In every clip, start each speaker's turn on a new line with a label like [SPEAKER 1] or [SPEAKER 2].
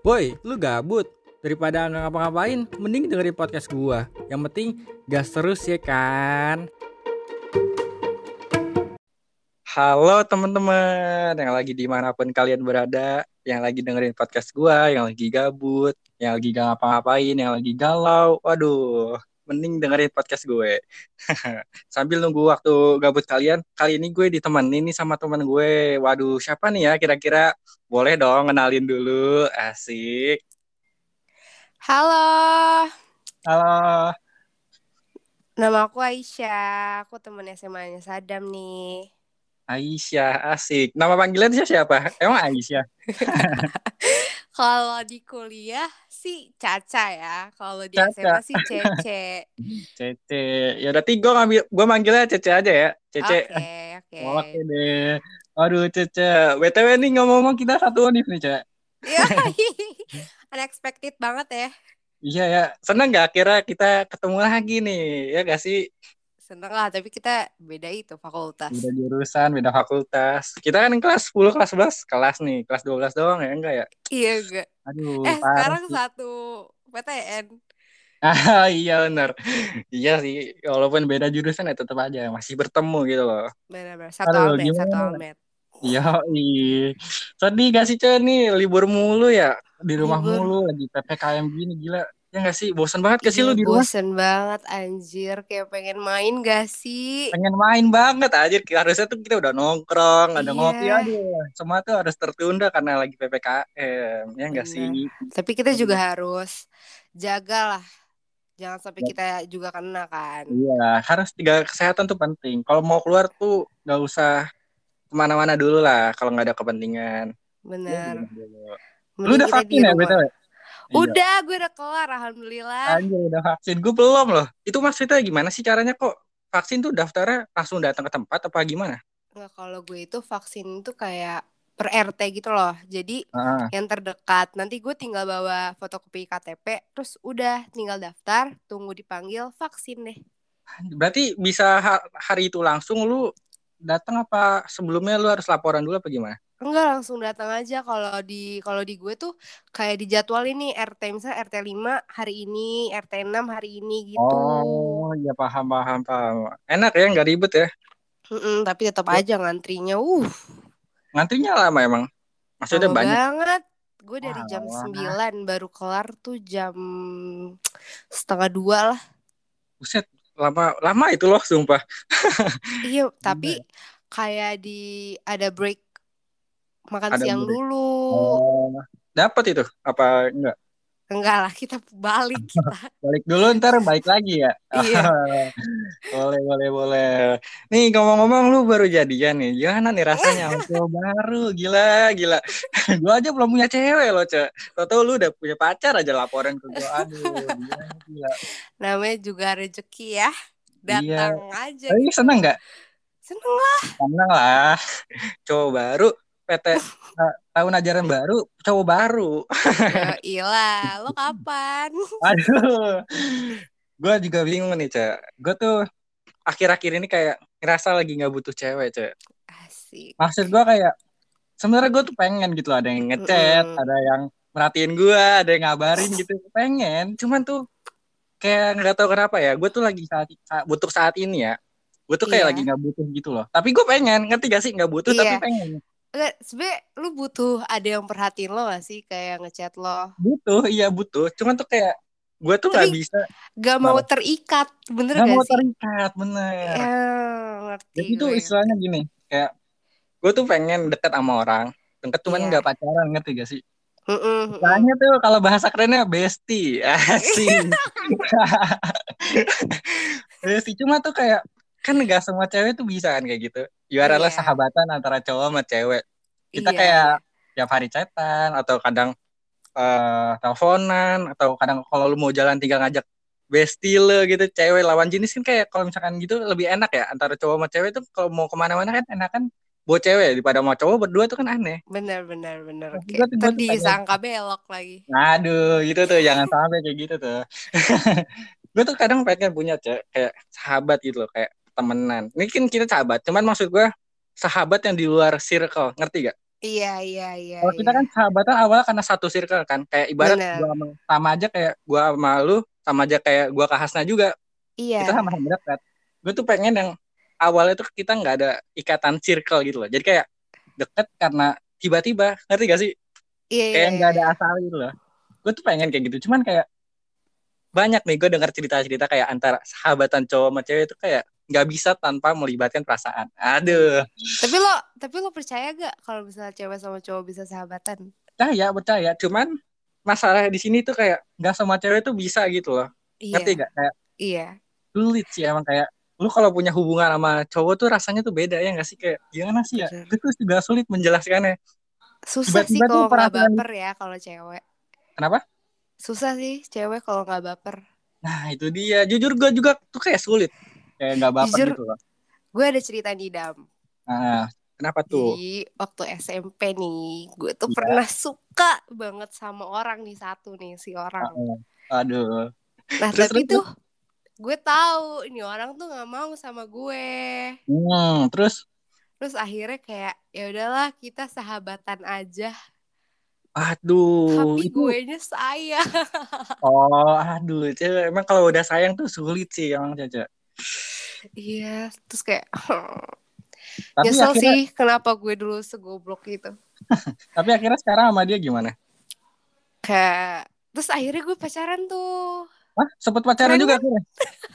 [SPEAKER 1] Boy, lu gabut? Daripada nggak ngapa-ngapain, mending dengerin podcast gua. Yang penting gas terus ya kan. Halo teman-teman yang lagi di mana pun kalian berada, yang lagi dengerin podcast gua, yang lagi gabut, yang lagi gak ngapa-ngapain, yang lagi galau. Waduh, mending dengerin podcast gue. Sambil nunggu waktu gabut kalian, kali ini gue ditemenin nih sama teman gue. Waduh, siapa nih ya kira-kira? Boleh dong kenalin dulu. Asik.
[SPEAKER 2] Halo,
[SPEAKER 1] Halo.
[SPEAKER 2] nama aku Aisyah. Aku temen SMA-nya Sadam nih.
[SPEAKER 1] Aisyah, asik. Nama panggilan siapa? Emang Aisyah?
[SPEAKER 2] Kalau di kuliah sih Caca ya. Kalau di
[SPEAKER 1] Caca.
[SPEAKER 2] SMA sih Cece.
[SPEAKER 1] Cece. Ya udah gue ngambil gue manggilnya Cece aja ya. Cece.
[SPEAKER 2] Oke, oke.
[SPEAKER 1] Oke deh. Aduh Cece. BTW nih ngomong-ngomong kita satu univ nih Cece.
[SPEAKER 2] Ya, unexpected banget ya.
[SPEAKER 1] Iya ya. Seneng gak akhirnya kita ketemu lagi nih? Ya gak sih?
[SPEAKER 2] Seneng lah, tapi kita beda itu fakultas.
[SPEAKER 1] Beda jurusan, beda fakultas. Kita kan kelas 10, kelas 11, kelas nih. Kelas 12 doang ya enggak ya?
[SPEAKER 2] Iya enggak.
[SPEAKER 1] Aduh,
[SPEAKER 2] Eh,
[SPEAKER 1] parah
[SPEAKER 2] sekarang
[SPEAKER 1] sih.
[SPEAKER 2] satu PTN.
[SPEAKER 1] Ah, iya bener. Iya sih, walaupun beda jurusan ya tetap aja masih bertemu gitu loh.
[SPEAKER 2] Benar-benar satu
[SPEAKER 1] Aduh,
[SPEAKER 2] almet, satu almet.
[SPEAKER 1] Iya, ih. Sedih gak sih Cen nih libur mulu ya di rumah
[SPEAKER 2] Libur.
[SPEAKER 1] mulu lagi PPKM gini gila. Ya gak sih? Bosan banget ke sih lu
[SPEAKER 2] Iya,
[SPEAKER 1] di rumah?
[SPEAKER 2] bosen banget anjir, kayak pengen main gak sih?
[SPEAKER 1] Pengen main banget aja. Harusnya tuh kita udah nongkrong, ada
[SPEAKER 2] Iya.
[SPEAKER 1] ngopi aduh. Semua tuh harus tertunda karena lagi PPKM. Ya gak
[SPEAKER 2] Bener.
[SPEAKER 1] sih?
[SPEAKER 2] Tapi kita juga harus jaga lah. Jangan sampai kita juga kena kan.
[SPEAKER 1] Iya, harus tiga kesehatan tuh penting. Kalau mau keluar tuh gak usah ke mana-mana dulu lah kalau nggak ada kepentingan.
[SPEAKER 2] Bener.
[SPEAKER 1] Lu
[SPEAKER 2] Mending
[SPEAKER 1] udah vaksin ya. BTW? Iya.
[SPEAKER 2] Udah, gue udah kelar, alhamdulillah.
[SPEAKER 1] Anjir udah vaksin. Gue belum loh. Itu maksudnya gimana sih caranya kok vaksin tuh daftarnya langsung datang ke tempat apa gimana?
[SPEAKER 2] Nggak, kalau gue itu vaksin itu kayak per RT gitu loh. Jadi
[SPEAKER 1] Ah,
[SPEAKER 2] yang terdekat. Nanti gue tinggal bawa fotokopi KTP, terus udah tinggal daftar, tunggu dipanggil, vaksin deh.
[SPEAKER 1] berarti bisa ha- hari itu langsung lu datang apa sebelumnya lu harus laporan dulu apa gimana?
[SPEAKER 2] Enggak langsung datang aja kalau di kalau di gue tuh kayak dijadwal ini RT misalnya RT 5 hari ini, RT 6 hari ini gitu.
[SPEAKER 1] Oh, ya paham paham paham. Enak ya nggak ribet ya?
[SPEAKER 2] Mm-mm, tapi tetap aja ngantrinya uh
[SPEAKER 1] Ngantrinya lama emang. Maksudnya
[SPEAKER 2] lama
[SPEAKER 1] banyak.
[SPEAKER 2] banget. Gue dari jam
[SPEAKER 1] Walah.
[SPEAKER 2] 9 baru kelar tuh jam setengah dua lah.
[SPEAKER 1] Buset, lama lama itu loh sumpah.
[SPEAKER 2] Iya, tapi kayak di ada break makan
[SPEAKER 1] Ada
[SPEAKER 2] siang dulu.
[SPEAKER 1] Oh, dapat itu apa enggak?
[SPEAKER 2] Enggak lah, kita balik kita.
[SPEAKER 1] Balik dulu ntar balik lagi ya.
[SPEAKER 2] Iya.
[SPEAKER 1] boleh boleh boleh. Nih ngomong-ngomong lu baru jadian nih. Gimana nih rasanya cowok baru? Gila gila. gua aja belum punya cewek loh, Cek. Tau lu udah punya pacar aja laporan ke gua. Aduh, gila, gila.
[SPEAKER 2] Namanya juga rezeki ya.
[SPEAKER 1] Iya.
[SPEAKER 2] Datang aja.
[SPEAKER 1] Tapi
[SPEAKER 2] gitu.
[SPEAKER 1] seneng nggak?
[SPEAKER 2] Seneng lah.
[SPEAKER 1] Seneng lah. Cowok baru PT eh, tahun ajaran baru, cowok baru.
[SPEAKER 2] Ya ilah, lo kapan?
[SPEAKER 1] Aduh. Gue juga bingung nih, Cek. Gue tuh akhir-akhir ini kayak ngerasa lagi nggak butuh cewek, Cek.
[SPEAKER 2] Asik.
[SPEAKER 1] Maksud gue kayak sebenarnya gue tuh pengen gitu ada yang ngechat,
[SPEAKER 2] Mm-mm.
[SPEAKER 1] ada yang merhatiin gue, ada yang ngabarin gitu. Pengen, cuman tuh kayak nggak tahu kenapa ya. Gue tuh lagi saat, saat- butuh saat ini ya. Gue tuh kayak
[SPEAKER 2] Iya.
[SPEAKER 1] lagi nggak butuh gitu loh. Tapi gue pengen, ngerti gak sih? Nggak butuh tapi
[SPEAKER 2] Iya.
[SPEAKER 1] pengen.
[SPEAKER 2] Enggak, sebenernya lu butuh ada yang perhatiin lo gak sih? Kayak ngechat lo.
[SPEAKER 1] Butuh, iya butuh. Cuman tuh kayak gue tuh nggak
[SPEAKER 2] Tapi
[SPEAKER 1] bisa,
[SPEAKER 2] Gak mau terikat, bener
[SPEAKER 1] nggak
[SPEAKER 2] gak
[SPEAKER 1] mau
[SPEAKER 2] sih?
[SPEAKER 1] terikat, bener.
[SPEAKER 2] Ya, ngerti
[SPEAKER 1] Jadi tuh istilahnya gini, kayak gue tuh pengen deket sama orang, deket cuman
[SPEAKER 2] Iya.
[SPEAKER 1] nggak pacaran, ngerti gak sih?
[SPEAKER 2] Mm-mm.
[SPEAKER 1] Istilahnya tuh kalau bahasa kerennya bestie, asik. bestie cuma tuh kayak kan nggak semua cewek tuh bisa kan kayak gitu. Ibaratnya
[SPEAKER 2] Iya.
[SPEAKER 1] sahabatan antara cowok sama cewek. Kita
[SPEAKER 2] Iya,
[SPEAKER 1] kayak tiap hari chatan atau kadang eh teleponan atau kadang kalau lu mau jalan tinggal ngajak bestie lo gitu cewek lawan jenis kan kayak kalau misalkan gitu lebih enak ya antara cowok sama cewek tuh kalau mau ke mana-mana kan enak kan bawa cewek daripada mau cowok berdua tuh kan aneh.
[SPEAKER 2] Bener, bener, bener.
[SPEAKER 1] Tuh- tuh pengen-
[SPEAKER 2] disangka belok lagi.
[SPEAKER 1] aduh gitu tuh jangan sampai kayak gitu tuh. Gue tuh kadang pengen punya cewek kayak sahabat gitu loh kayak temenan. Ini kan kita sahabat cuman maksud gue sahabat yang di luar circle ngerti gak
[SPEAKER 2] Iya, iya, iya.
[SPEAKER 1] Kalau kita
[SPEAKER 2] iya.
[SPEAKER 1] kan sahabatan awalnya karena satu circle kan. Kayak ibarat
[SPEAKER 2] Bener.
[SPEAKER 1] gua sama, aja kayak gua sama lu, sama aja kayak gua ke Hasna juga.
[SPEAKER 2] Iya.
[SPEAKER 1] Kita sama-sama dekat. Gue tuh pengen yang awalnya tuh kita nggak ada ikatan circle gitu loh. Jadi kayak deket karena tiba-tiba, ngerti gak sih?
[SPEAKER 2] Iya,
[SPEAKER 1] Kayak
[SPEAKER 2] iya,
[SPEAKER 1] nggak ada
[SPEAKER 2] iya.
[SPEAKER 1] asal gitu loh. Gue tuh pengen kayak gitu. Cuman kayak banyak nih gue dengar cerita-cerita kayak antara sahabatan cowok sama cewek itu kayak nggak bisa tanpa melibatkan perasaan. Aduh,
[SPEAKER 2] Tapi lo, tapi lo percaya gak kalau misalnya cewek sama cowok bisa sahabatan?
[SPEAKER 1] percaya percaya. Cuman masalah di sini tuh kayak nggak semua cewek tuh bisa gitu loh.
[SPEAKER 2] Iya.
[SPEAKER 1] Ngerti gak? Kayak
[SPEAKER 2] Iya.
[SPEAKER 1] sulit sih emang kayak lu kalau punya hubungan sama cowok tuh rasanya tuh beda ya nggak sih kayak gimana sih ya? Itu juga sulit menjelaskannya.
[SPEAKER 2] Susah sih
[SPEAKER 1] Tiba-tiba tuh
[SPEAKER 2] kalau nggak baper ya kalau cewek.
[SPEAKER 1] Kenapa?
[SPEAKER 2] Susah sih cewek kalau nggak baper.
[SPEAKER 1] Nah itu dia. Jujur gue juga tuh kayak sulit. Kayak nggak baper
[SPEAKER 2] Jujur.
[SPEAKER 1] gitu loh.
[SPEAKER 2] Gue ada cerita nih Dam.
[SPEAKER 1] Nah, kenapa tuh?
[SPEAKER 2] Jadi waktu SMP nih, gue tuh
[SPEAKER 1] Iya.
[SPEAKER 2] pernah suka banget sama orang nih satu nih si orang.
[SPEAKER 1] Aduh.
[SPEAKER 2] Nah
[SPEAKER 1] Terus,
[SPEAKER 2] tapi
[SPEAKER 1] terus,
[SPEAKER 2] tuh gue tahu ini orang tuh nggak mau sama gue.
[SPEAKER 1] Hmm, terus
[SPEAKER 2] Terus akhirnya kayak ya udahlah kita sahabatan aja.
[SPEAKER 1] aduh
[SPEAKER 2] Tapi
[SPEAKER 1] itu
[SPEAKER 2] gue nya sayang.
[SPEAKER 1] oh aduh cewek emang kalau udah sayang tuh sulit sih emang Caca.
[SPEAKER 2] Iya, terus kayak
[SPEAKER 1] Tapi
[SPEAKER 2] nyesel
[SPEAKER 1] akhirnya
[SPEAKER 2] sih kenapa gue dulu segoblok gitu.
[SPEAKER 1] tapi akhirnya sekarang sama dia gimana?
[SPEAKER 2] Kayak terus akhirnya gue pacaran tuh.
[SPEAKER 1] Wah, sempet pacaran
[SPEAKER 2] Keren
[SPEAKER 1] juga
[SPEAKER 2] kan?
[SPEAKER 1] akhirnya.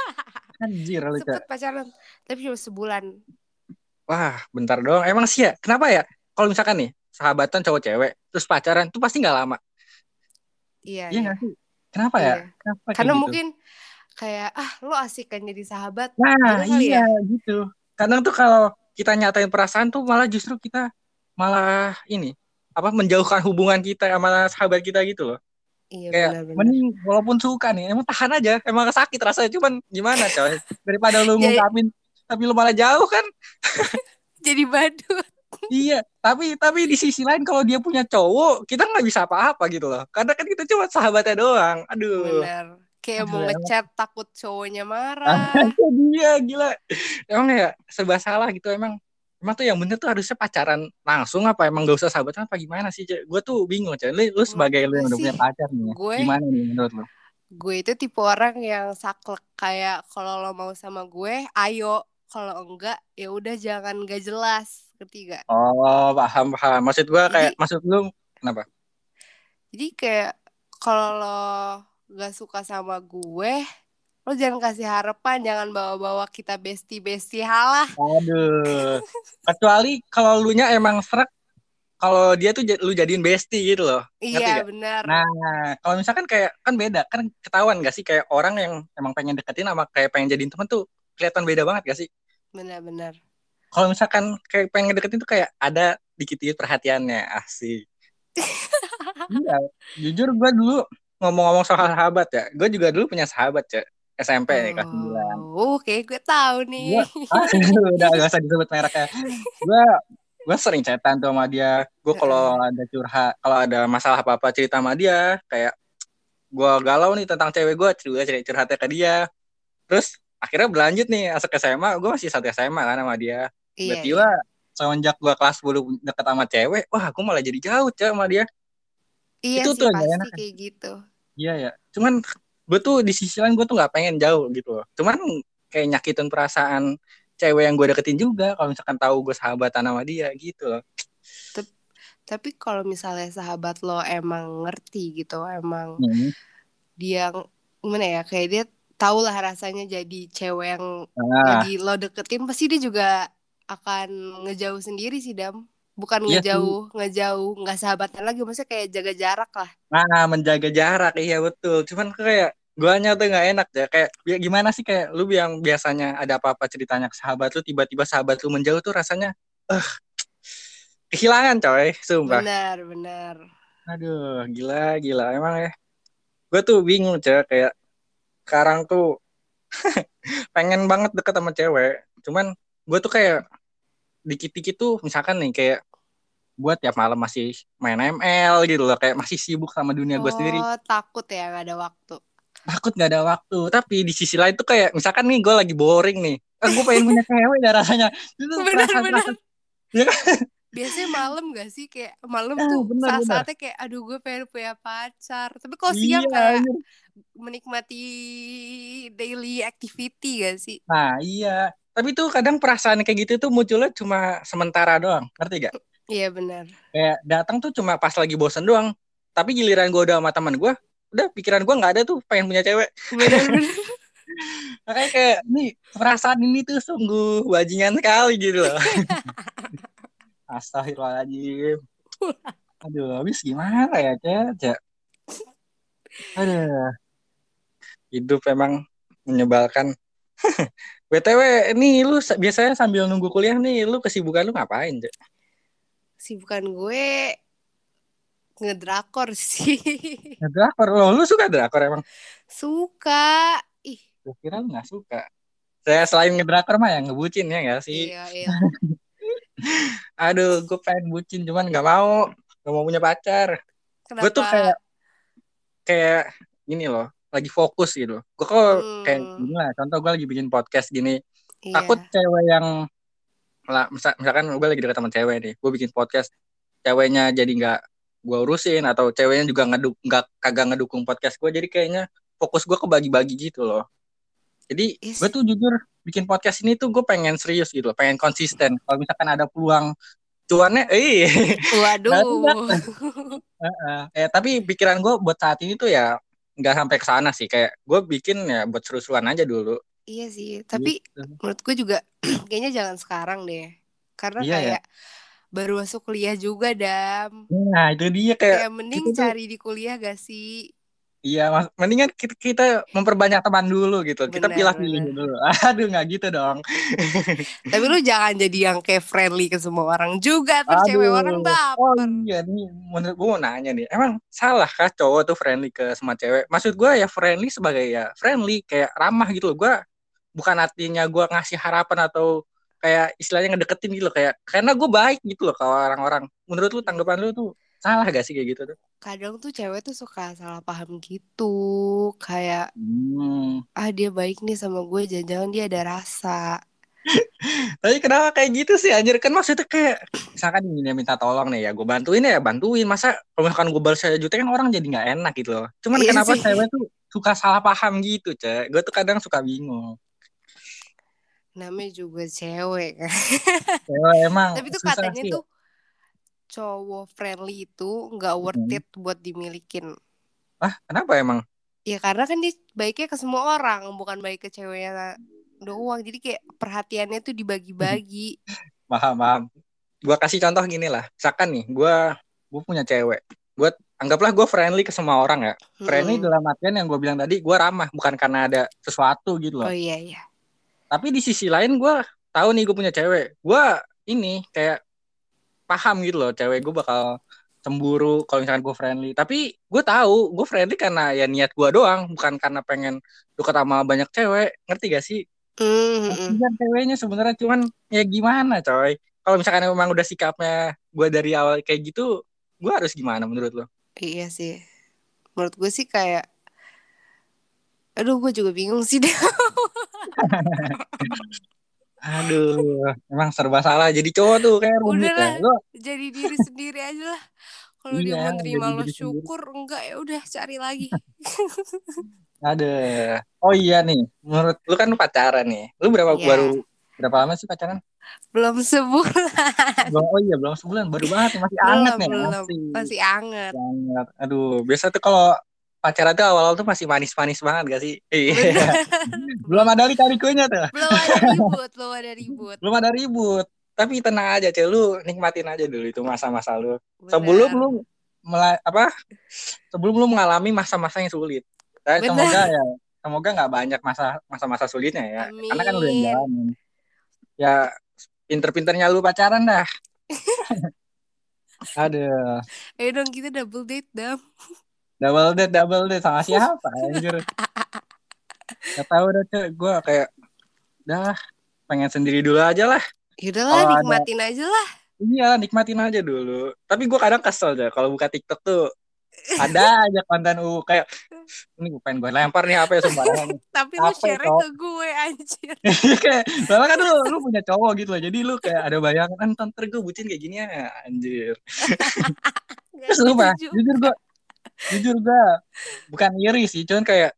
[SPEAKER 1] Anjir lu.
[SPEAKER 2] Sempet pacaran, tapi cuma sebulan.
[SPEAKER 1] Wah, bentar doang. Emang sih ya, kenapa ya? Kalau misalkan nih, sahabatan cowok cewek, terus pacaran tuh pasti nggak lama.
[SPEAKER 2] Iya,
[SPEAKER 1] Iya
[SPEAKER 2] iya.
[SPEAKER 1] Kenapa ya?
[SPEAKER 2] Iya.
[SPEAKER 1] Kenapa kayak
[SPEAKER 2] Karena
[SPEAKER 1] gitu?
[SPEAKER 2] mungkin kayak ah lo asik kan jadi sahabat.
[SPEAKER 1] Nah,
[SPEAKER 2] gitu
[SPEAKER 1] iya gitu. Kadang tuh kalau kita nyatain perasaan tuh malah justru kita malah ini apa menjauhkan hubungan kita sama sahabat kita gitu loh.
[SPEAKER 2] Iya
[SPEAKER 1] Kayak
[SPEAKER 2] benar-benar.
[SPEAKER 1] mending walaupun suka nih, emang tahan aja. Emang sakit rasanya cuman gimana coy? Daripada lu ngungkapin tapi lu malah jauh kan?
[SPEAKER 2] Jadi badut.
[SPEAKER 1] Iya, tapi tapi di sisi lain kalau dia punya cowok, kita nggak bisa apa-apa gitu loh. Karena kan kita cuma sahabatnya doang. Aduh.
[SPEAKER 2] Bener. Kayak mau ngechat takut cowoknya
[SPEAKER 1] Ah,
[SPEAKER 2] marah.
[SPEAKER 1] itu dia gila. Emang ya serba salah gitu emang. Emang tuh yang bener tuh harusnya pacaran langsung apa emang gak usah sahabatan apa gimana sih? Gue tuh bingung, Cek. Lu, lu sebagai lu yang udah punya pacar nih. ya,
[SPEAKER 2] gue-
[SPEAKER 1] Gimana nih menurut lu?
[SPEAKER 2] gue itu tipe orang yang saklek kayak kalau lo mau sama gue, ayo. Kalau enggak, ya udah jangan gak jelas. Ngerti gak?
[SPEAKER 1] Oh, paham, paham. Maksud gue kayak
[SPEAKER 2] Jadi-
[SPEAKER 1] maksud lu kenapa?
[SPEAKER 2] Jadi kayak kalau lo gak suka sama gue, lo jangan kasih harapan, jangan bawa-bawa kita bestie-bestie halah.
[SPEAKER 1] Aduh. Kecuali kalau lu nya emang serak kalau dia tuh lu jadiin bestie gitu loh.
[SPEAKER 2] Iya benar.
[SPEAKER 1] Nah, kalau misalkan kayak kan beda, kan ketahuan gak sih kayak orang yang emang pengen deketin sama kayak pengen jadiin temen tuh kelihatan beda banget gak sih?
[SPEAKER 2] Benar-benar.
[SPEAKER 1] Kalau misalkan kayak pengen deketin tuh kayak ada dikit-dikit perhatiannya, asik. iya, jujur gue dulu ngomong-ngomong soal sahabat ya, gue juga dulu punya sahabat ya, SMP nih, kelas 9.
[SPEAKER 2] Oh, oke gue tahu nih.
[SPEAKER 1] Gue, ah, udah gak usah disebut mereknya. Gue gue sering chatan tuh sama dia. Gue kalau ada curhat, kalau ada masalah apa-apa cerita sama dia, kayak gue galau nih tentang cewek gue, juga cerita curhatnya ke dia. Terus akhirnya berlanjut nih, masuk SMA, gue masih satu SMA kan sama dia.
[SPEAKER 2] Iya,
[SPEAKER 1] Tiba-tiba semenjak gue kelas 10 deket sama cewek, wah gue malah jadi jauh cewek sama dia.
[SPEAKER 2] Iya
[SPEAKER 1] itu
[SPEAKER 2] sih
[SPEAKER 1] tuh
[SPEAKER 2] pasti
[SPEAKER 1] enak.
[SPEAKER 2] kayak gitu.
[SPEAKER 1] Iya ya. Cuman gue tuh di sisi lain gue tuh nggak pengen jauh gitu loh. Cuman kayak nyakitin perasaan cewek yang gue deketin juga kalau misalkan tahu gue sahabatan sama dia gitu loh.
[SPEAKER 2] Tapi kalau misalnya sahabat lo emang ngerti gitu, emang
[SPEAKER 1] Hmm.
[SPEAKER 2] dia gimana ya, kayak dia tahu lah rasanya jadi cewek yang
[SPEAKER 1] Nah,
[SPEAKER 2] lagi lo deketin, pasti dia juga akan ngejauh sendiri sih Dam. Bukan
[SPEAKER 1] Iya sih.
[SPEAKER 2] ngejauh, ngejauh, nggak sahabatan lagi, maksudnya kayak jaga jarak lah.
[SPEAKER 1] nah menjaga jarak iya betul. Cuman kayak gue tuh nggak enak ya kayak ya gimana sih kayak lu yang biasanya ada apa-apa ceritanya ke sahabat lu tiba-tiba sahabat lu menjauh tuh rasanya eh kehilangan coy sumpah
[SPEAKER 2] Benar, benar.
[SPEAKER 1] Aduh, gila, gila. Emang ya. Gue tuh bingung, cewek. Kayak sekarang tuh pengen banget deket sama cewek. Cuman gue tuh kayak dikit-dikit tuh misalkan nih kayak gue tiap malam masih main ML gitu loh. Kayak masih sibuk sama dunia gue sendiri.
[SPEAKER 2] Oh, takut ya nggak ada waktu.
[SPEAKER 1] Takut gak ada waktu. Tapi di sisi lain tuh kayak misalkan nih gue lagi boring nih. Eh, gue pengen punya cewek ya rasanya. Itu
[SPEAKER 2] Benar,
[SPEAKER 1] perasaan-
[SPEAKER 2] benar.
[SPEAKER 1] Ya kan?
[SPEAKER 2] biasanya malam gak sih kayak malam
[SPEAKER 1] Ah,
[SPEAKER 2] tuh
[SPEAKER 1] bener,
[SPEAKER 2] saat-saatnya kayak aduh gue pengen punya pacar tapi kalau siang
[SPEAKER 1] Iya,
[SPEAKER 2] kayak
[SPEAKER 1] anjir.
[SPEAKER 2] menikmati daily activity gak sih
[SPEAKER 1] Nah, iya. Tapi tuh kadang perasaan kayak gitu tuh munculnya cuma sementara doang. Ngerti gak?
[SPEAKER 2] iya benar
[SPEAKER 1] Kayak datang tuh cuma pas lagi bosen doang. Tapi giliran gue udah sama teman gue, udah pikiran gue nggak ada tuh pengen punya cewek.
[SPEAKER 2] benar-benar
[SPEAKER 1] Makanya kayak nih perasaan ini tuh sungguh bajingan sekali gitu loh. Astagfirullahaladzim. Aduh, habis gimana ya, Cek? Cek? Aduh. Hidup emang menyebalkan. BTW, ini lu sa- biasanya sambil nunggu kuliah nih, lu kesibukan lu ngapain, Cek?
[SPEAKER 2] sibukan gue ngedrakor sih
[SPEAKER 1] Drakor, lo, lu suka drakor emang?
[SPEAKER 2] suka ih
[SPEAKER 1] Gue kira lu gak suka. Saya selain ngedrakor mah yang ngebucin ya gak sih?
[SPEAKER 2] iya iya
[SPEAKER 1] Aduh, gue pengen bucin cuman gak mau. Gak mau punya pacar.
[SPEAKER 2] kenapa
[SPEAKER 1] Gue tuh kayak kayak gini loh, lagi fokus gitu. Gue kok kayak
[SPEAKER 2] Hmm.
[SPEAKER 1] gini lah, contoh gue lagi bikin podcast gini.
[SPEAKER 2] iya.
[SPEAKER 1] Takut cewek yang lah, misal- misalkan gue lagi deket sama cewek nih, gue bikin podcast, ceweknya jadi nggak gue urusin atau ceweknya juga ngeduk nggak kagak ngedukung podcast gue, jadi kayaknya fokus gue kebagi-bagi gitu loh. Jadi
[SPEAKER 2] Yes.
[SPEAKER 1] gue tuh jujur bikin podcast ini tuh gue pengen serius gitu, loh, pengen konsisten. Kalau misalkan ada peluang cuannya, eh,
[SPEAKER 2] waduh
[SPEAKER 1] Heeh. eh tapi pikiran gue buat saat ini tuh ya nggak sampai ke sana sih. Kayak gue bikin ya buat seru-seruan aja dulu.
[SPEAKER 2] iya sih tapi
[SPEAKER 1] Gitu.
[SPEAKER 2] menurut gue juga kayaknya jangan sekarang deh karena
[SPEAKER 1] Iya, ya.
[SPEAKER 2] kayak baru masuk kuliah juga dam
[SPEAKER 1] Nah itu dia kayak
[SPEAKER 2] kayak mending
[SPEAKER 1] itu tuh-
[SPEAKER 2] cari di kuliah gak sih
[SPEAKER 1] Iya, mas, mendingan kita, kita memperbanyak teman dulu gitu. kita
[SPEAKER 2] Benar,
[SPEAKER 1] pilih-pilih
[SPEAKER 2] benar.
[SPEAKER 1] dulu. Aduh, nggak gitu dong.
[SPEAKER 2] tapi lu jangan jadi yang kayak friendly ke semua orang juga terus cewek orang
[SPEAKER 1] Oh
[SPEAKER 2] baper
[SPEAKER 1] iya nih, menurut gue mau nanya nih. Emang salah kah cowok tuh friendly ke semua cewek? Maksud gue ya friendly sebagai ya friendly, kayak ramah gitu loh. Gue bukan artinya gue ngasih harapan atau kayak istilahnya ngedeketin gitu loh. Kayak karena gue baik gitu loh ke orang-orang. Menurut lu tanggapan lu tuh salah gak sih kayak gitu tuh?
[SPEAKER 2] kadang tuh cewek tuh suka salah paham gitu kayak
[SPEAKER 1] Hmm.
[SPEAKER 2] ah dia baik nih sama gue jangan-jangan dia ada rasa
[SPEAKER 1] Tapi kenapa kayak gitu sih anjir kan maksudnya kayak misalkan dia minta tolong nih ya gue bantuin ya bantuin masa kalau misalkan gue balas saya juta kan orang jadi nggak enak gitu loh. Cuman
[SPEAKER 2] Iya
[SPEAKER 1] kenapa
[SPEAKER 2] sih.
[SPEAKER 1] cewek tuh suka salah paham gitu cek? Gue tuh kadang suka bingung.
[SPEAKER 2] namanya juga cewek kan
[SPEAKER 1] Cewek emang
[SPEAKER 2] tapi tuh katanya
[SPEAKER 1] sih.
[SPEAKER 2] tuh cowok friendly itu nggak worth
[SPEAKER 1] Hmm.
[SPEAKER 2] it buat dimilikin
[SPEAKER 1] Ah kenapa emang?
[SPEAKER 2] ya karena kan dia baiknya ke semua orang bukan baik ke ceweknya doang jadi kayak perhatiannya tuh dibagi-bagi
[SPEAKER 1] Paham paham. Gue kasih contoh gini lah. Misalkan nih gue gue punya cewek. Gue anggaplah gue friendly ke semua orang ya. Friendly
[SPEAKER 2] Hmm.
[SPEAKER 1] dalam artian yang gue bilang tadi gue ramah bukan karena ada sesuatu gitu loh.
[SPEAKER 2] oh iya iya
[SPEAKER 1] tapi di sisi lain gue tahu nih gue punya cewek gue ini kayak paham gitu loh cewek gue bakal cemburu kalau misalkan gue friendly. Tapi gue tahu gue friendly karena ya niat gue doang bukan karena pengen deket sama banyak cewek. Ngerti gak sih?
[SPEAKER 2] Hmm, hmm, hmm.
[SPEAKER 1] Kasihan ceweknya sebenarnya cuman ya gimana coy? Kalau misalkan memang udah sikapnya gue dari awal kayak gitu gue harus gimana menurut lo?
[SPEAKER 2] Iya sih. Menurut gue sih kayak aduh gue juga bingung sih. deh
[SPEAKER 1] aduh emang serba salah jadi cowok tuh kayak rumit ya lo
[SPEAKER 2] jadi diri sendiri aja lah kalau dia
[SPEAKER 1] Iya,
[SPEAKER 2] menerima
[SPEAKER 1] jadi
[SPEAKER 2] lo
[SPEAKER 1] diri sendiri.
[SPEAKER 2] syukur enggak ya udah cari lagi
[SPEAKER 1] Ada. Oh iya nih, menurut lu kan lu pacaran nih. Lu berapa
[SPEAKER 2] Iya.
[SPEAKER 1] baru berapa lama sih pacaran?
[SPEAKER 2] belum sebulan
[SPEAKER 1] Belum, oh iya belum sebulan, baru banget masih anget nih.
[SPEAKER 2] belum
[SPEAKER 1] Masih,
[SPEAKER 2] masih anget
[SPEAKER 1] anget. Aduh, biasa tuh kalau pacaran tuh awal-awal tuh masih manis-manis banget gak sih? Iya. Belum ada lika-likunya tuh.
[SPEAKER 2] belum ada ribut belum ada ribut
[SPEAKER 1] Belum ada ribut. Tapi tenang aja, Cel. Lu nikmatin aja dulu itu masa-masa lu.
[SPEAKER 2] Bener.
[SPEAKER 1] Sebelum lu mela- apa? Sebelum lu mengalami masa-masa yang sulit. Dan
[SPEAKER 2] Bener.
[SPEAKER 1] semoga ya semoga nggak banyak masa masa-masa sulitnya ya. Karena kan udah
[SPEAKER 2] Amin.
[SPEAKER 1] jalanin. Ya pinter-pinternya lu pacaran dah. Aduh,
[SPEAKER 2] ayo dong kita double date dam
[SPEAKER 1] double date, double date sama siapa anjir? Gak tahu deh, Cek. Gue kayak dah pengen sendiri dulu aja lah.
[SPEAKER 2] Yaudahlah
[SPEAKER 1] ada-
[SPEAKER 2] nikmatin aja lah
[SPEAKER 1] Iya, nikmatin aja dulu. Tapi gue kadang kesel aja kalau buka TikTok tuh ada aja konten u kayak ini gue pengen gue lempar nih apa ya sembarangan
[SPEAKER 2] Tapi lu share ke gue anjir.
[SPEAKER 1] kayak malah kan lu, lu punya cowok gitu loh jadi lu kayak ada bayangan kan ntar gue bucin kayak gini ya anjir terus lu Pak, jujur gue jujur gue bukan iri sih cuman kayak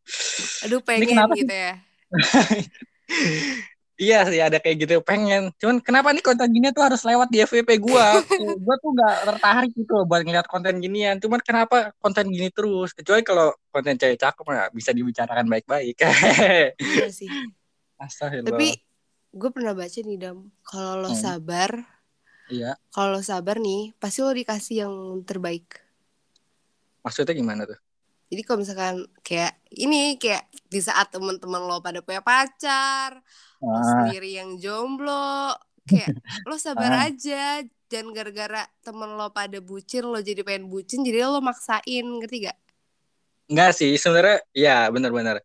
[SPEAKER 2] Aduh pengen
[SPEAKER 1] sih?
[SPEAKER 2] gitu ya.
[SPEAKER 1] iya sih ada kayak gitu pengen cuman kenapa nih konten gini tuh harus lewat di FVP gua gua tuh nggak tertarik gitu buat ngeliat konten ginian cuman kenapa konten gini terus kecuali kalau konten cewek cakep nggak bisa dibicarakan baik-baik
[SPEAKER 2] Iya sih.
[SPEAKER 1] Astagfirullah
[SPEAKER 2] Tapi gue pernah baca nih Dam, kalau lo
[SPEAKER 1] Hmm.
[SPEAKER 2] sabar,
[SPEAKER 1] iya
[SPEAKER 2] kalau lo sabar nih, pasti lo dikasih yang terbaik.
[SPEAKER 1] Maksudnya gimana tuh
[SPEAKER 2] Jadi kalau misalkan kayak ini kayak di saat teman-teman lo pada punya pacar, lo
[SPEAKER 1] ah,
[SPEAKER 2] sendiri yang jomblo, kayak lo sabar
[SPEAKER 1] Ah.
[SPEAKER 2] aja. Dan gara-gara temen lo pada bucin, lo jadi pengen bucin, jadi lo maksain, ngerti gak?
[SPEAKER 1] enggak sih sebenarnya ya benar-benar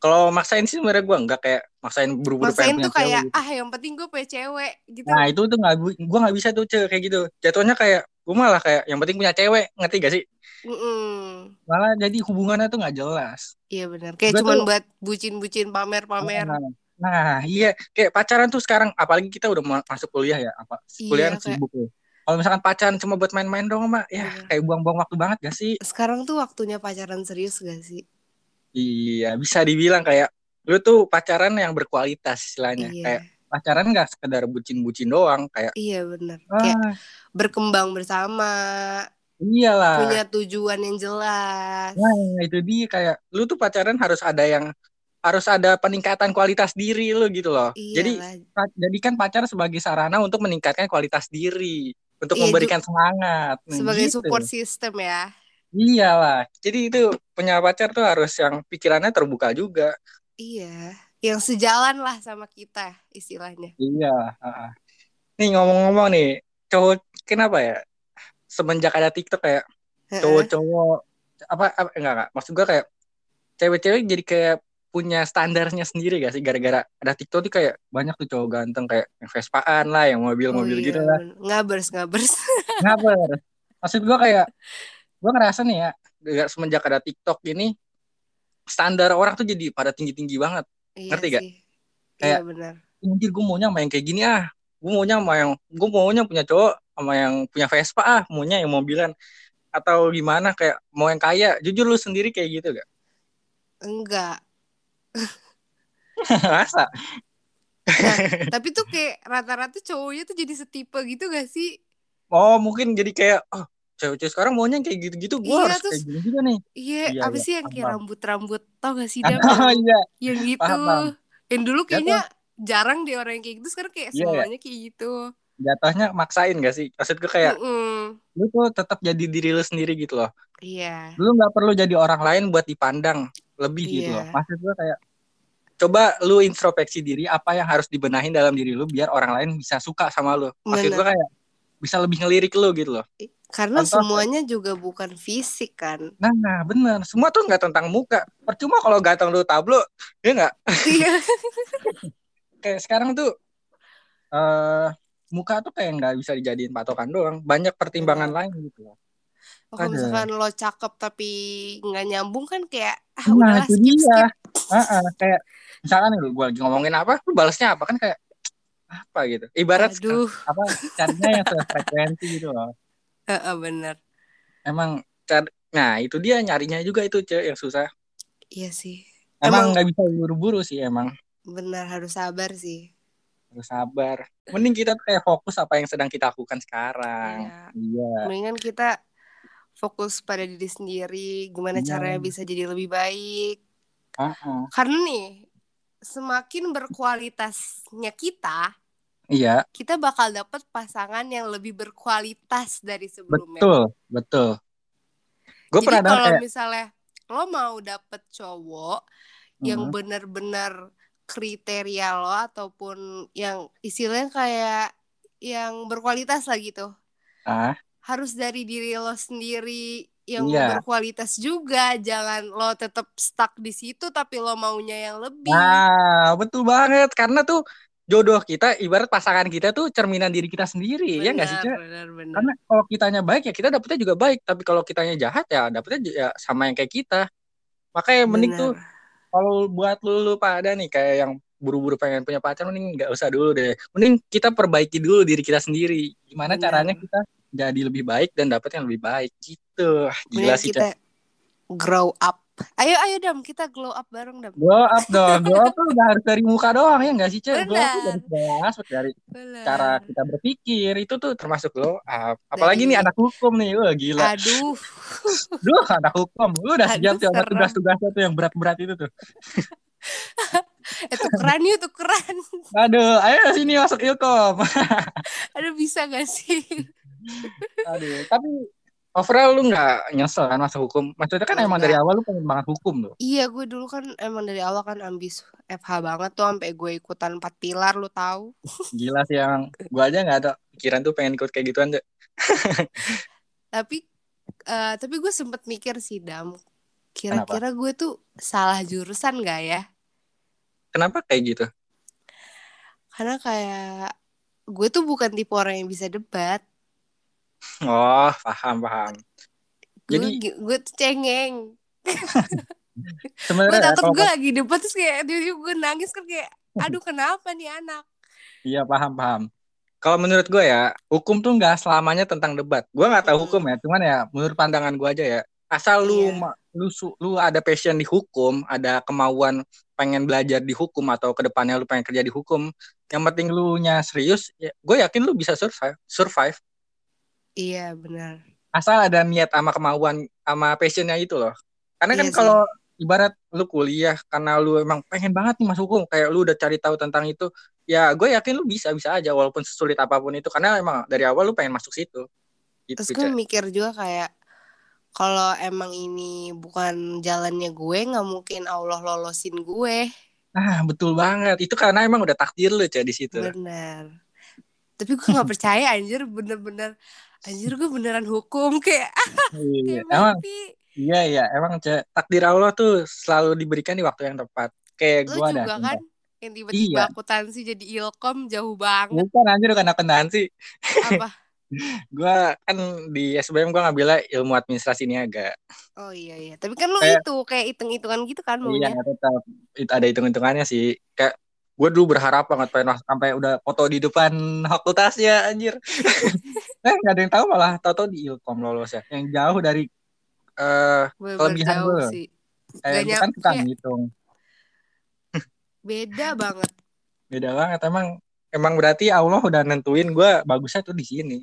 [SPEAKER 1] kalau maksain sih sebenarnya gua enggak kayak maksain buru-buru
[SPEAKER 2] Maksain
[SPEAKER 1] pengen
[SPEAKER 2] tuh kayak,
[SPEAKER 1] cewek gitu.
[SPEAKER 2] ah yang penting gue punya cewek gitu.
[SPEAKER 1] nah itu tuh nggak gua nggak bisa tuh cewek kayak gitu jatuhnya kayak gua malah kayak yang penting punya cewek ngerti gak sih
[SPEAKER 2] Mm-mm.
[SPEAKER 1] malah jadi hubungannya tuh nggak jelas
[SPEAKER 2] Iya benar. Kayak
[SPEAKER 1] tuh-
[SPEAKER 2] buat bucin-bucin pamer-pamer.
[SPEAKER 1] Nah, nah, iya kayak pacaran tuh sekarang apalagi kita udah ma- masuk kuliah ya apa
[SPEAKER 2] Iya,
[SPEAKER 1] kuliah
[SPEAKER 2] kayak-
[SPEAKER 1] sibuk ya. Kalau misalkan pacaran cuma buat main-main doang mah ya
[SPEAKER 2] Iya.
[SPEAKER 1] kayak buang-buang waktu banget gak sih?
[SPEAKER 2] Sekarang tuh waktunya pacaran serius gak sih?
[SPEAKER 1] Iya bisa dibilang kayak lu tuh pacaran yang berkualitas istilahnya.
[SPEAKER 2] Iya.
[SPEAKER 1] Kayak pacaran nggak sekedar bucin-bucin doang kayak
[SPEAKER 2] Iya benar. Kayak
[SPEAKER 1] ah,
[SPEAKER 2] berkembang bersama,
[SPEAKER 1] iyalah.
[SPEAKER 2] punya tujuan yang jelas.
[SPEAKER 1] Nah, itu dia kayak lu tuh pacaran harus ada yang harus ada peningkatan kualitas diri lu gitu loh. Jadi
[SPEAKER 2] Iyalah.
[SPEAKER 1] pa- jadikan pacar sebagai sarana untuk meningkatkan kualitas diri, untuk
[SPEAKER 2] Iya,
[SPEAKER 1] memberikan semangat. Nah,
[SPEAKER 2] sebagai
[SPEAKER 1] gitu.
[SPEAKER 2] support system ya.
[SPEAKER 1] Iyalah. Jadi itu punya pacar tuh harus yang pikirannya terbuka juga.
[SPEAKER 2] Iya. Yang sejalan lah sama kita istilahnya.
[SPEAKER 1] Iya. Nih ngomong-ngomong nih, cowok kenapa ya? Semenjak ada TikTok kayak cowok-cowok apa, apa enggak enggak maksud gua kayak cewek-cewek jadi kayak punya standarnya sendiri gak sih gara-gara ada TikTok tuh kayak banyak tuh cowok ganteng kayak yang Vespaan lah, yang
[SPEAKER 2] Oh
[SPEAKER 1] mobil-mobil
[SPEAKER 2] iya,
[SPEAKER 1] gitu lah.
[SPEAKER 2] Ngabers, ngabers.
[SPEAKER 1] Kenapa? Maksud gua kayak gua ngerasa nih ya, semenjak ada TikTok ini standar orang tuh jadi pada tinggi-tinggi banget.
[SPEAKER 2] iya
[SPEAKER 1] Ngerti gak?
[SPEAKER 2] sih.
[SPEAKER 1] Kayak-
[SPEAKER 2] Iya benar.
[SPEAKER 1] Anjir gue maunya yang kayak gini ah. Gue maunya yang gue maunya punya cowok sama yang punya Vespa ah, maunya yang mobilan atau gimana kayak mau yang kaya. Jujur lu sendiri kayak gitu gak?
[SPEAKER 2] Enggak.
[SPEAKER 1] Masa?
[SPEAKER 2] Tapi tuh kayak rata-rata cowoknya tuh jadi setipe gitu gak sih?
[SPEAKER 1] Oh mungkin jadi kayak oh cewek-cewek sekarang maunya yang kayak gitu-gitu gue
[SPEAKER 2] Iya,
[SPEAKER 1] harus
[SPEAKER 2] terus-
[SPEAKER 1] kayak gini juga nih.
[SPEAKER 2] Iya,
[SPEAKER 1] Iya,
[SPEAKER 2] apa
[SPEAKER 1] iya,
[SPEAKER 2] sih yang kayak rambut-rambut tau gak sih Dam?
[SPEAKER 1] Oh iya.
[SPEAKER 2] yang gitu.
[SPEAKER 1] Paham, paham.
[SPEAKER 2] Yang dulu
[SPEAKER 1] Ya,
[SPEAKER 2] kayaknya jarang deh orang yang kayak gitu. Sekarang kayak
[SPEAKER 1] Iya, iya.
[SPEAKER 2] semuanya kayak gitu.
[SPEAKER 1] Jatuhnya maksain gak sih? Maksud gue kayak
[SPEAKER 2] Mm-mm.
[SPEAKER 1] lu tuh tetap jadi diri lu sendiri gitu loh.
[SPEAKER 2] Iya.
[SPEAKER 1] Lu nggak perlu jadi orang lain buat dipandang lebih gitu
[SPEAKER 2] Iya.
[SPEAKER 1] loh. Maksud gue kayak coba lu introspeksi diri apa yang harus dibenahin dalam diri lu biar orang lain bisa suka sama lu. Maksud
[SPEAKER 2] Bener.
[SPEAKER 1] gue kayak bisa lebih ngelirik lu gitu loh.
[SPEAKER 2] Karena
[SPEAKER 1] Contoh-
[SPEAKER 2] semuanya juga bukan fisik kan.
[SPEAKER 1] Nah, nah bener. Semua tuh nggak tentang muka. Percuma kalau ganteng lu tablo, ya nggak?
[SPEAKER 2] Iya.
[SPEAKER 1] Kayak sekarang tuh eh muka tuh kayak nggak bisa dijadiin patokan doang. Banyak pertimbangan lain gitu loh.
[SPEAKER 2] Oh, Kalau misalkan lo cakep tapi nggak nyambung kan kayak ah
[SPEAKER 1] Nah,
[SPEAKER 2] udahlah skip
[SPEAKER 1] dia.
[SPEAKER 2] skip.
[SPEAKER 1] Heeh, kayak misalkan lu gue lagi ngomongin apa, lu balasnya apa kan kayak apa gitu. Ibarat
[SPEAKER 2] Aduh,
[SPEAKER 1] apa carinya yang frekuensi gitu loh.
[SPEAKER 2] Heeh, bener.
[SPEAKER 1] Emang car- nah itu dia nyarinya juga itu cewek yang susah.
[SPEAKER 2] Iya sih.
[SPEAKER 1] Emang
[SPEAKER 2] Emang-
[SPEAKER 1] nggak bisa buru-buru sih emang
[SPEAKER 2] Bener harus sabar sih.
[SPEAKER 1] Harus sabar. Mending kita kayak fokus apa yang sedang kita lakukan sekarang.
[SPEAKER 2] Iya.
[SPEAKER 1] Iya.
[SPEAKER 2] Mendingan kita fokus pada diri sendiri, gimana
[SPEAKER 1] Iya.
[SPEAKER 2] caranya bisa jadi lebih baik.
[SPEAKER 1] Heeh.
[SPEAKER 2] Karena nih, semakin berkualitasnya kita,
[SPEAKER 1] Iya,
[SPEAKER 2] kita bakal dapet pasangan yang lebih berkualitas dari sebelumnya.
[SPEAKER 1] betul, betul. Gue
[SPEAKER 2] Jadi
[SPEAKER 1] pernah
[SPEAKER 2] kalau
[SPEAKER 1] kayak
[SPEAKER 2] misalnya lo mau dapet cowok yang
[SPEAKER 1] Mhm.
[SPEAKER 2] benar-benar kriteria lo ataupun yang istilahnya kayak yang berkualitas lah gitu.
[SPEAKER 1] ah,
[SPEAKER 2] Harus dari diri lo sendiri yang
[SPEAKER 1] Iya.
[SPEAKER 2] berkualitas juga. Jangan lo tetap stuck di situ tapi lo maunya yang lebih.
[SPEAKER 1] Nah, betul banget. Karena tuh jodoh kita ibarat pasangan kita tuh cerminan diri kita sendiri ya nggak sih Cak?
[SPEAKER 2] benar, benar.
[SPEAKER 1] karena kalau kitanya baik ya kita dapetnya juga baik tapi kalau kitanya jahat ya dapetnya ya sama yang kayak kita makanya mending tuh
[SPEAKER 2] Benar.
[SPEAKER 1] Kalau buat lu lu pada nih kayak yang buru-buru pengen punya pacar mending nggak usah dulu deh mending kita perbaiki dulu diri kita sendiri gimana
[SPEAKER 2] Benar.
[SPEAKER 1] caranya kita jadi lebih baik dan dapet yang lebih baik gitu Ah, gila
[SPEAKER 2] Mending
[SPEAKER 1] sih
[SPEAKER 2] kita grow up. Ayo ayo Dam, kita glow up bareng Dam.
[SPEAKER 1] Glow up dong, glow up tuh udah harus dari muka doang ya nggak sih Cek? Glow up dari aspek dari
[SPEAKER 2] Bener.
[SPEAKER 1] cara kita berpikir itu tuh termasuk glow up. Apalagi
[SPEAKER 2] Dari-
[SPEAKER 1] nih anak hukum nih, wah gila.
[SPEAKER 2] Aduh,
[SPEAKER 1] Duh, anak hukum, lu udah siap tuh sama tugas-tugasnya tuh yang berat-berat itu tuh.
[SPEAKER 2] eh tukeran yuk tukeran.
[SPEAKER 1] Aduh, ayo sini masuk ilkom.
[SPEAKER 2] Aduh bisa gak sih?
[SPEAKER 1] Aduh, tapi overall lu nggak nyesel kan masuk hukum? Maksudnya kan emang
[SPEAKER 2] Enggak.
[SPEAKER 1] dari awal lu pengen banget hukum tuh.
[SPEAKER 2] Iya gue dulu kan emang dari awal kan ambis FH banget tuh sampai gue ikutan empat pilar lu tahu.
[SPEAKER 1] Gila sih yang gua aja nggak ada pikiran tuh pengen ikut kayak gituan tuh.
[SPEAKER 2] Tapi eh tapi gue sempet mikir sih Dam. Kira-kira gue tuh salah jurusan gak ya?
[SPEAKER 1] Kenapa kayak gitu?
[SPEAKER 2] Karena kayak gue tuh bukan tipe orang yang bisa debat.
[SPEAKER 1] Oh, paham paham. Jadi
[SPEAKER 2] gue tuh cengeng. Gue takut gue lagi debat terus kayak tiba-tiba gue nangis kan kayak aduh kenapa nih anak?
[SPEAKER 1] Iya paham paham. Kalau menurut gue ya, hukum tuh nggak selamanya tentang debat. Gue nggak tahu
[SPEAKER 2] Hmm.
[SPEAKER 1] hukum ya, cuman ya menurut pandangan gue aja ya. Asal lu ma- lu lu ada passion di hukum, ada kemauan pengen belajar di hukum atau ke depannya lu pengen kerja di hukum, yang penting lu nya serius, ya, gue yakin lu bisa survive. Survive.
[SPEAKER 2] Iya benar.
[SPEAKER 1] Asal ada niat sama kemauan sama passionnya itu loh. Karena kan
[SPEAKER 2] Iya sih.
[SPEAKER 1] kalau ibarat lu kuliah karena lu emang pengen banget nih masuk hukum, kayak lu udah cari tahu tentang itu, ya gue yakin lu bisa bisa aja walaupun sesulit apa pun itu karena emang dari awal lu pengen masuk situ. Gitu,
[SPEAKER 2] Terus gue mikir juga kayak kalau emang ini bukan jalannya gue nggak mungkin Allah lolosin gue.
[SPEAKER 1] Ah, betul banget. Itu karena emang udah takdir lu Cak di situ.
[SPEAKER 2] Bener. Tapi gue nggak percaya anjir bener-bener anjir gue beneran hukum kayak
[SPEAKER 1] Iya,
[SPEAKER 2] kayak
[SPEAKER 1] emang
[SPEAKER 2] mimpi.
[SPEAKER 1] iya iya, emang Cak, takdir Allah tuh selalu diberikan di waktu yang tepat. Kayak gua ada.
[SPEAKER 2] juga kan yang tiba-tiba
[SPEAKER 1] Iya.
[SPEAKER 2] akuntansi jadi ilkom jauh banget
[SPEAKER 1] Bukan anjir bukan akuntansi.
[SPEAKER 2] apa?
[SPEAKER 1] Gua kan di SBM gua ngambilnya ilmu administrasi niaga.
[SPEAKER 2] Oh iya iya. Tapi kan lo
[SPEAKER 1] Kayak-
[SPEAKER 2] itu kayak hitung-hitungan gitu kan
[SPEAKER 1] Iya,
[SPEAKER 2] maunya.
[SPEAKER 1] tetap itu ada hitung-hitungannya sih. Kayak gue dulu berharap banget pengen sampai udah foto di depan fakultasnya anjir. eh nggak ada yang tahu malah tahu-tahu di Ilkom lolos ya. Yang jauh dari eh
[SPEAKER 2] Bener-bener
[SPEAKER 1] Kelebihan gue.
[SPEAKER 2] sih.
[SPEAKER 1] kayak
[SPEAKER 2] Gak
[SPEAKER 1] gue kan
[SPEAKER 2] kayak
[SPEAKER 1] ngitung.
[SPEAKER 2] beda banget.
[SPEAKER 1] Beda banget emang emang berarti Allah udah nentuin gue bagusnya tuh di sini.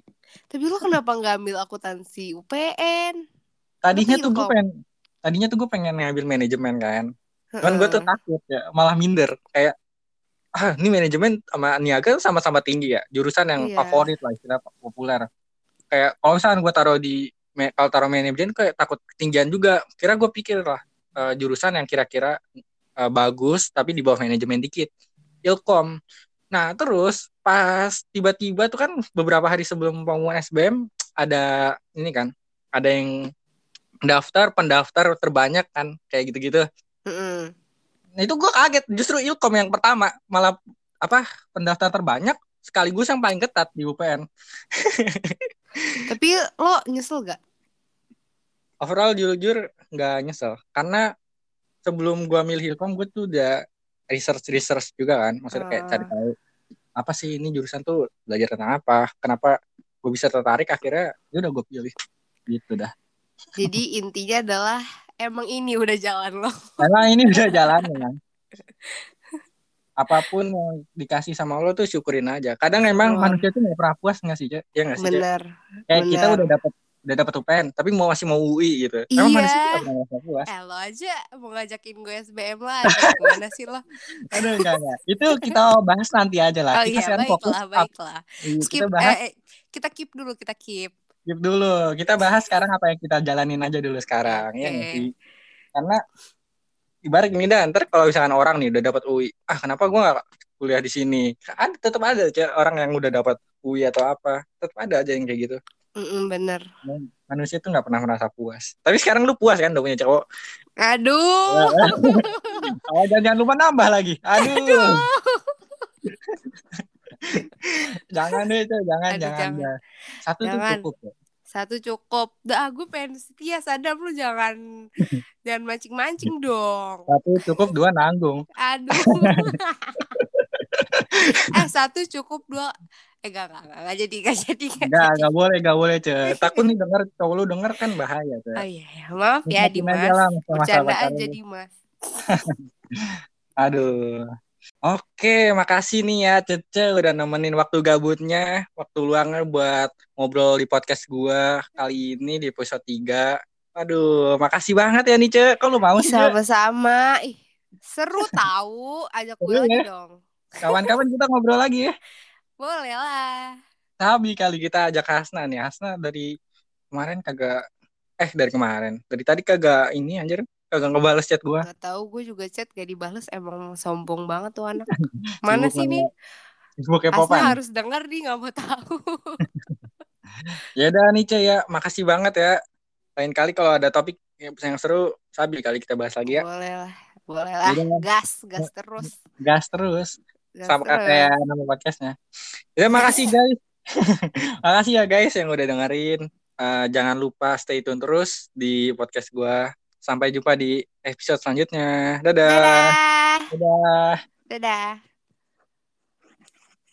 [SPEAKER 2] Tapi lo kenapa nggak ambil akuntansi UPN?
[SPEAKER 1] Tadinya tuh gue pengen tadinya tuh gue pengen ngambil manajemen kan. Cuman gue tuh takut ya, malah minder. Kayak ah ini manajemen sama niaga sama-sama tinggi ya, jurusan yang
[SPEAKER 2] Iya.
[SPEAKER 1] favorit lah istilah populer. Kayak kalau misalnya gue taruh di kalau taruh manajemen kayak takut ketinggian juga. Kira gue pikir lah eh, jurusan yang kira-kira eh, bagus tapi di bawah manajemen dikit. Ilkom. Nah terus pas tiba-tiba tuh kan beberapa hari sebelum pengumuman SBM ada ini kan, ada yang daftar pendaftar terbanyak kan kayak gitu-gitu.
[SPEAKER 2] Heeh.
[SPEAKER 1] Nah itu gue kaget. Justru Ilkom yang pertama. Malah apa pendaftar terbanyak sekaligus yang paling ketat di UPN.
[SPEAKER 2] Tapi lo nyesel gak?
[SPEAKER 1] Overall jujur nggak nyesel. Karena sebelum gue milih Ilkom gue tuh udah research research juga kan. Maksudnya kayak
[SPEAKER 2] Ah.
[SPEAKER 1] cari tahu apa sih ini jurusan tuh belajar tentang apa? Kenapa gue bisa tertarik? Akhirnya ya udah gue pilih. Gitu dah.
[SPEAKER 2] Jadi intinya adalah emang ini udah jalan lo.
[SPEAKER 1] karena ini udah jalan ya apa pun yang dikasih sama Allah tuh syukurin aja kadang emang
[SPEAKER 2] Oh.
[SPEAKER 1] manusia tuh nggak pernah puas nggak sih Cek? ya nggak sih?
[SPEAKER 2] Bener.
[SPEAKER 1] kayak kita
[SPEAKER 2] bener.
[SPEAKER 1] udah dapat udah dapat UPN tapi mau masih mau UI gitu emang
[SPEAKER 2] Iya.
[SPEAKER 1] manusia tuh nggak puas
[SPEAKER 2] Eh lo aja mau ngajakin gue SBM lagi. Gimana sih lo?
[SPEAKER 1] aduh enggak enggak itu kita bahas nanti aja lah
[SPEAKER 2] Oh
[SPEAKER 1] kita
[SPEAKER 2] iya
[SPEAKER 1] fokus
[SPEAKER 2] baiklah
[SPEAKER 1] up.
[SPEAKER 2] baiklah.
[SPEAKER 1] Iya,
[SPEAKER 2] Skip.
[SPEAKER 1] kita bahas
[SPEAKER 2] eh, eh, kita keep dulu kita keep.
[SPEAKER 1] Skip dulu. Kita bahas sekarang apa yang kita jalanin aja dulu sekarang ya
[SPEAKER 2] Oke.
[SPEAKER 1] sih? Karena ibarat gini dah ntar kalau misalkan orang nih udah dapat UI ah kenapa gua nggak kuliah di sini? Ada tetap ada orang yang udah dapat UI atau apa. Tetap ada aja yang kayak gitu.
[SPEAKER 2] Mm-mm, bener.
[SPEAKER 1] manusia tuh nggak pernah merasa puas. Tapi sekarang lu puas kan udah punya cowok?
[SPEAKER 2] Aduh.
[SPEAKER 1] oh, jangan, jangan lupa nambah lagi. Aduh,
[SPEAKER 2] Aduh.
[SPEAKER 1] Jangan deh, Cok. Jangan,
[SPEAKER 2] Aduh,
[SPEAKER 1] jangan.
[SPEAKER 2] jangan.
[SPEAKER 1] dah. Satu tuh
[SPEAKER 2] Jangan.
[SPEAKER 1] cukup. Cok.
[SPEAKER 2] Satu cukup. Dah, gue pengen setia. Sadar lu jangan jangan mancing-mancing dong.
[SPEAKER 1] Satu cukup, dua nanggung.
[SPEAKER 2] Aduh. eh satu cukup dua. Eh gak gak gak, gak jadi gak jadi gak
[SPEAKER 1] Enggak,
[SPEAKER 2] jadi.
[SPEAKER 1] enggak boleh, enggak boleh, Cok. Takut nih denger, kalau lu denger kan bahaya, Cok.
[SPEAKER 2] Oh iya, iya. maaf ya Dimas. Bercanda
[SPEAKER 1] lu.
[SPEAKER 2] Dimas.
[SPEAKER 1] Aduh. Oke, makasih nih ya Cece udah nemenin waktu gabutnya, waktu luangnya buat ngobrol di podcast gua kali ini di episode 3. Aduh, makasih banget ya nih Ce. Kok lu mau sih?
[SPEAKER 2] Sama-sama. Ih, seru tahu. Ajak gue lagi
[SPEAKER 1] ya?
[SPEAKER 2] dong.
[SPEAKER 1] Kawan-kawan kita ngobrol lagi ya.
[SPEAKER 2] Boleh lah.
[SPEAKER 1] Sabi kali kita ajak Hasna nih. Hasna dari kemarin kagak eh dari kemarin. Dari tadi kagak ini anjir, kagak ngebales chat gua.
[SPEAKER 2] Gak tahu gue juga chat gak dibales emang sombong banget tuh anak. Mana sih nih?
[SPEAKER 1] Kepopan.
[SPEAKER 2] harus denger nih nggak mau tahu.
[SPEAKER 1] Ya udah nih Ce ya, makasih banget ya. Lain kali kalau ada topik yang seru, Sabi kali kita bahas lagi ya.
[SPEAKER 2] Boleh lah. Boleh lah.
[SPEAKER 1] Yaudah.
[SPEAKER 2] Gas, gas terus.
[SPEAKER 1] Gas terus.
[SPEAKER 2] Gas
[SPEAKER 1] sama
[SPEAKER 2] terus.
[SPEAKER 1] kayak nama podcastnya. Ya makasih guys. makasih ya guys yang udah dengerin. Eh, jangan lupa stay tune terus di podcast gua. Sampai jumpa di episode selanjutnya. Dadah.
[SPEAKER 2] Dadah.
[SPEAKER 1] Dadah.
[SPEAKER 2] Dadah.